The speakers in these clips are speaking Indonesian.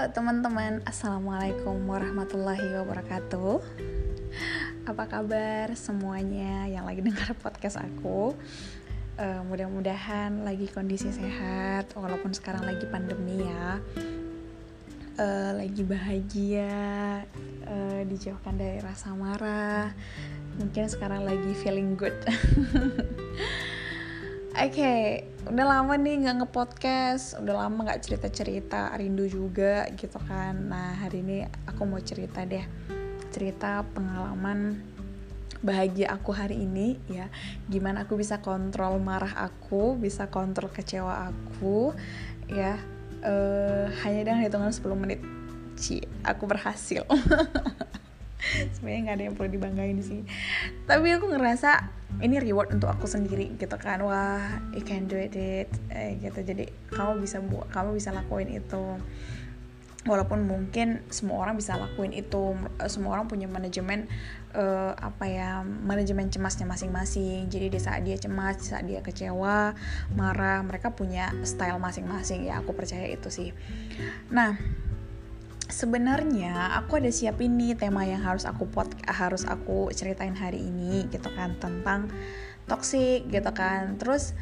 Halo teman-teman, Assalamualaikum warahmatullahi wabarakatuh. Apa kabar semuanya yang lagi dengar podcast aku? Uh, Mudah-mudahan lagi kondisi sehat Walaupun sekarang lagi pandemi ya. Uh, Lagi bahagia uh, Dijauhkan dari rasa marah. Mungkin sekarang lagi feeling good. Oke, okay, udah lama nih nggak ngepodcast, udah lama nggak cerita-cerita, rindu juga gitu kan. Nah hari ini aku mau cerita deh, cerita pengalaman bahagia aku hari ini ya. Gimana aku bisa kontrol marah aku, bisa kontrol kecewa aku, ya. Uh, hanya dengan hitungan 10 menit, Ci, aku berhasil. Sebenarnya nggak ada yang perlu dibanggain sih, tapi aku ngerasa ini reward untuk aku sendiri gitu kan. Wah you can do it, it. Eh, gitu. Jadi kamu bisa buat kamu bisa lakuin itu. Walaupun mungkin semua orang bisa lakuin itu. Semua orang punya manajemen uh, apa ya manajemen cemasnya masing-masing. Jadi di saat dia cemas di saat dia kecewa marah mereka punya style masing-masing. Ya aku percaya itu sih. Nah sebenarnya aku ada siapin nih tema yang harus aku pot harus aku ceritain hari ini gitu kan tentang toxic gitu kan. Terus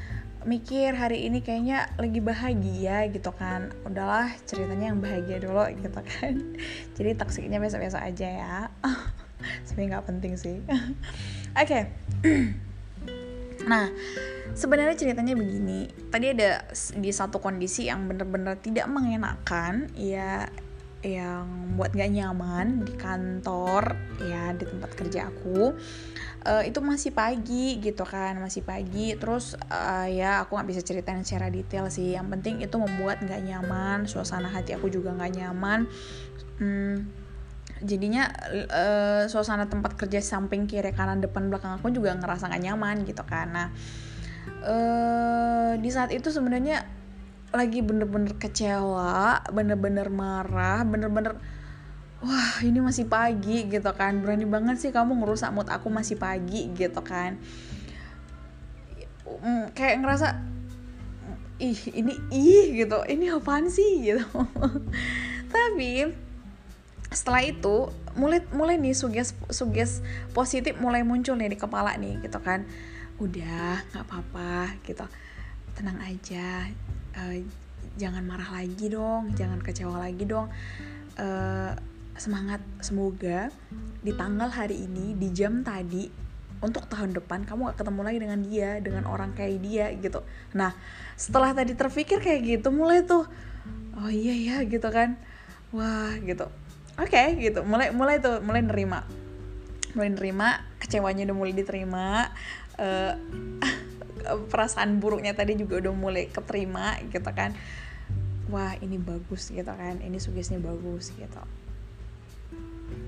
mikir hari ini kayaknya lagi bahagia gitu kan. Udahlah ceritanya yang bahagia dulu gitu kan. Jadi toksiknya biasa-biasa aja ya. Sebenarnya nggak penting sih. Oke. Okay. nah sebenarnya ceritanya begini. Tadi ada di satu kondisi yang bener-bener tidak mengenakan ya yang buat gak nyaman di kantor ya di tempat kerja aku uh, itu masih pagi gitu kan masih pagi. Terus uh, ya aku nggak bisa ceritain secara detail sih. Yang penting itu membuat gak nyaman suasana hati aku juga gak nyaman. Hmm, jadinya uh, suasana tempat kerja samping kiri kanan depan belakang aku juga ngerasa gak nyaman gitu nah uh, di saat itu sebenarnya lagi bener-bener kecewa, bener-bener marah, bener-bener wah ini masih pagi gitu kan. Berani banget sih kamu ngerusak mood aku masih pagi gitu kan. Kayak ngerasa ih ini ih gitu. Ini apaan sih? gitu. Tapi setelah itu mulai mulai nih suges suges positif mulai muncul nih di kepala nih gitu kan. Udah nggak apa-apa gitu. Tenang aja uh, jangan marah lagi dong jangan kecewa lagi dong. Uh, semangat semoga di tanggal hari ini di jam tadi untuk tahun depan kamu gak ketemu lagi dengan dia dengan orang kayak dia gitu. Nah setelah tadi terpikir kayak gitu mulai tuh oh iya ya gitu kan. Wah gitu. Oke okay, gitu. Mulai mulai tuh mulai nerima. Mulai nerima kecewanya udah mulai diterima. Uh, perasaan buruknya tadi juga udah mulai keterima gitu kan. Wah ini bagus gitu kan ini sugesnya bagus gitu.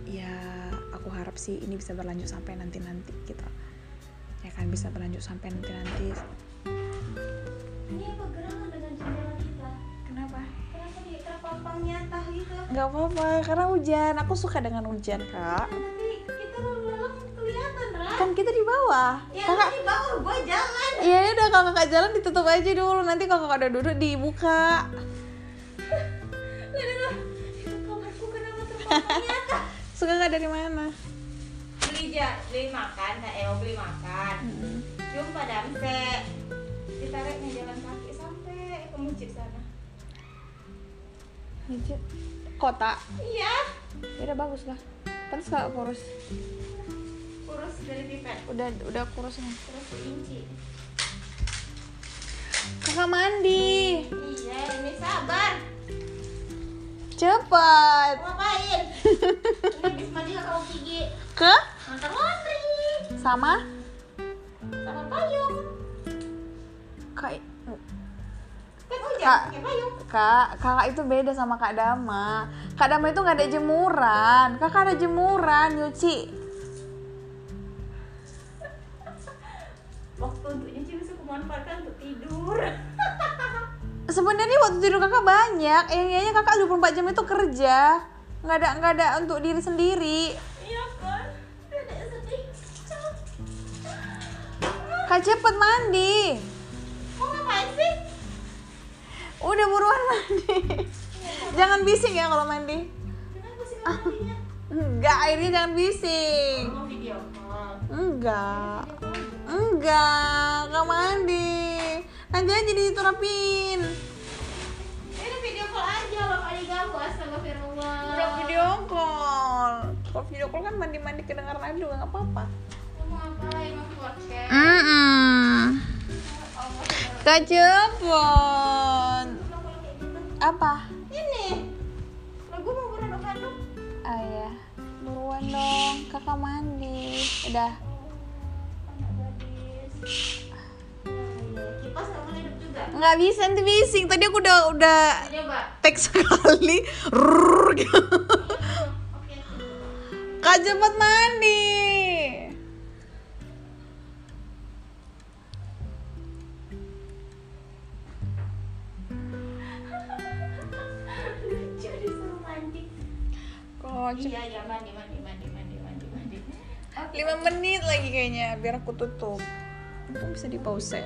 Ya aku harap sih ini bisa berlanjut sampai nanti nanti gitu. Ya kan bisa berlanjut sampai nanti nanti ini apa gerangan dengan jendela kita? Kenapa? Kenapa dia nyata gitu? Nggak apa-apa karena hujan. Aku suka dengan hujan kak. Tapi kita lalang kelihatan Ra. Kan kita di bawah. Ya kakak di bawah gua jalan Iya udah kalau kakak jalan ditutup aja dulu nanti kalau kakak udah duduk dibuka. Kamarku kenapa terpampang nyata Suka nggak dari mana? beli ja beli makan nah eh mau beli makan jumpa damse ditariknya jalan kaki sampai ke masjid sana Mijit. Kota. iya Ya udah bagus lah. Pantes kakak kurus. kurus dari pipet Udah udah kurus nih. terus inci Kakak mandi. iya ini sabar Cepat. Mau ngapain ini habis mandi kamu gigi Ke? ngantar laundry Sama? sama payung Kak. kan Kak. Kak, kakak itu beda sama Kak Dama. Kak Dama itu nggak ada jemuran. Kakak ada jemuran, nyuci. Bisa kumanfaatkan untuk tidur Sebenarnya waktu tidur kakak banyak. Yang kayaknya kakak 24 jam itu kerja. Nggak ada nggak ada untuk diri sendiri. iya kan Kak cepet mandi. mau ngapain sih Udah buruan mandi. Iya, jangan bising ya kalau mandi enggak airnya jangan bising call. enggak enggak nggak mandi. Nanti aja diterapin Ya udah video call aja loh kali ganggu astagfirullah. udah video call. Kalau video call kan mandi mandi kedengaran aja juga nggak apa-apa. Kamu ngapain mau podcast? Mm kayak gitu? apa? Ini. Lagu mau beraduk-aduk. ayah buruan dong. Kakak mandi. Udah Kipas nggak mau hidup juga. nggak bisa nanti bising tadi aku udah udah Coba. teks sekali Rrrr, gitu. Oke. kak cepet mandi Iya, iya mandi, mandi, mandi, mandi, mandi, mandi. Oke. lima menit lagi kayaknya biar aku tutup itu bisa di pause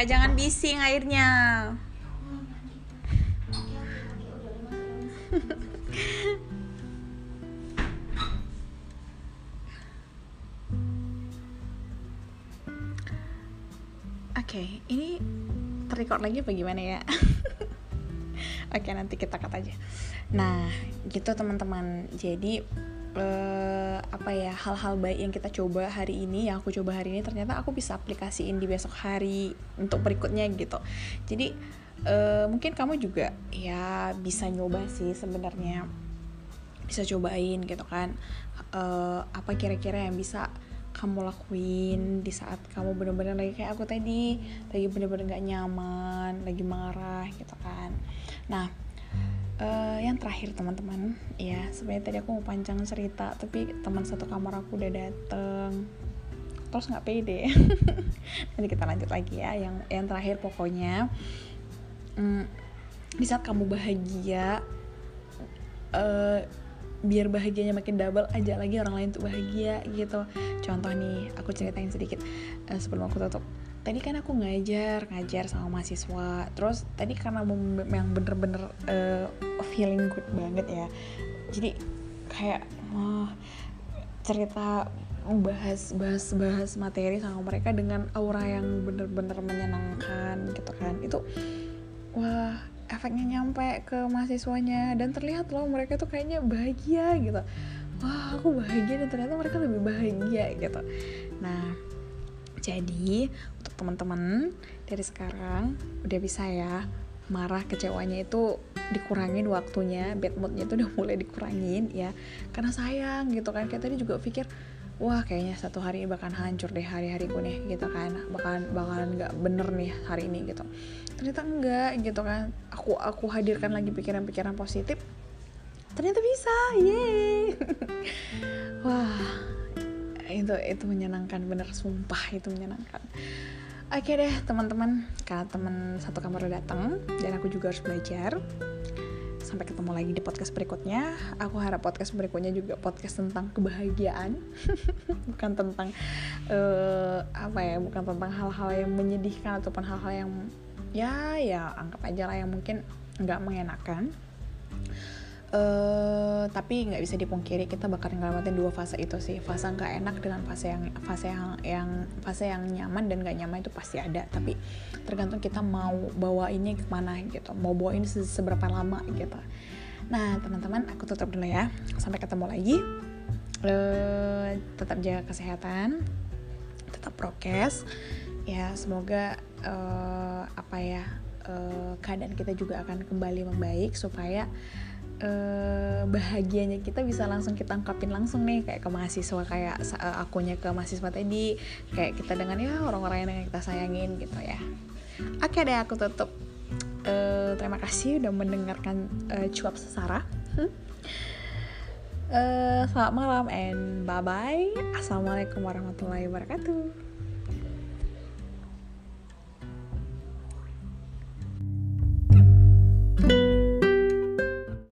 kak jangan bising airnya Oke, ini terrecord lagi apa gimana ya? Oke, nanti kita cut aja. Nah, gitu teman-teman. Jadi eh, apa ya hal-hal baik yang kita coba hari ini, yang aku coba hari ini ternyata aku bisa aplikasiin di besok hari untuk berikutnya gitu. Jadi eh, mungkin kamu juga ya bisa nyoba sih sebenarnya bisa cobain gitu kan Eh, apa kira-kira yang bisa kamu lakuin di saat kamu bener-bener lagi kayak aku tadi lagi bener-bener gak nyaman lagi marah gitu kan. Nah eh, yang terakhir teman-teman ya sebenarnya tadi aku mau panjang cerita tapi teman satu kamar aku udah dateng. Terus nggak pede. Nanti kita lanjut lagi ya yang yang terakhir pokoknya. Mm, di saat kamu bahagia eh, biar bahagianya makin double aja lagi orang lain tuh bahagia gitu. Contoh nih aku ceritain sedikit eh, sebelum aku tutup. Tadi kan aku ngajar ngajar sama mahasiswa. Terus tadi karena yang bener-bener eh, feeling good banget ya jadi kayak wah cerita bahas bahas bahas materi sama mereka dengan aura yang bener-bener menyenangkan gitu kan. Itu wah efeknya nyampe ke mahasiswanya. Dan terlihat loh mereka tuh kayaknya bahagia gitu. Wah aku bahagia dan ternyata mereka lebih bahagia gitu. Nah jadi untuk teman-teman dari sekarang udah bisa ya marah kecewanya itu dikurangin waktunya bad moodnya itu udah mulai dikurangin ya. Karena sayang gitu kan kayak tadi juga pikir wah kayaknya satu hari ini bakalan hancur deh hari-hariku nih gitu kan. Bakalan bakalan nggak bener nih hari ini gitu. Ternyata enggak gitu kan. Aku aku hadirkan lagi pikiran-pikiran positif. Ternyata bisa yeay. Wah itu itu menyenangkan bener sumpah itu menyenangkan. Oke deh teman-teman karena teman satu kamar udah datang dan aku juga harus belajar sampai ketemu lagi di podcast berikutnya. Aku harap podcast berikutnya juga podcast tentang kebahagiaan. Bukan tentang eh, apa ya bukan tentang hal-hal yang menyedihkan ataupun hal-hal yang ya ya anggap aja lah yang mungkin nggak mengenakan eh tapi nggak bisa dipungkiri kita bakal ngelewatin dua fase itu sih. Fase nggak enak dengan fase yang fase yang yang fase yang nyaman dan nggak nyaman itu pasti ada. Tapi tergantung kita mau bawa ini ke mana gitu. Mau bawa ini se- seberapa lama gitu. Nah teman-teman aku tutup dulu ya. Sampai ketemu lagi. Eh tetap jaga kesehatan. Tetap prokes. Ya semoga eh, apa ya eh, keadaan kita juga akan kembali membaik supaya eh, bahagianya kita bisa langsung kita ungkapin langsung nih kayak ke mahasiswa kayak eh, akunya ke mahasiswa tadi. Kayak kita dengan ya orang-orang yang kita sayangin gitu ya. Oke deh aku tutup. Eh, terima kasih udah mendengarkan eh, cuap sesara. Eh, selamat malam and bye bye assalamualaikum warahmatullahi wabarakatuh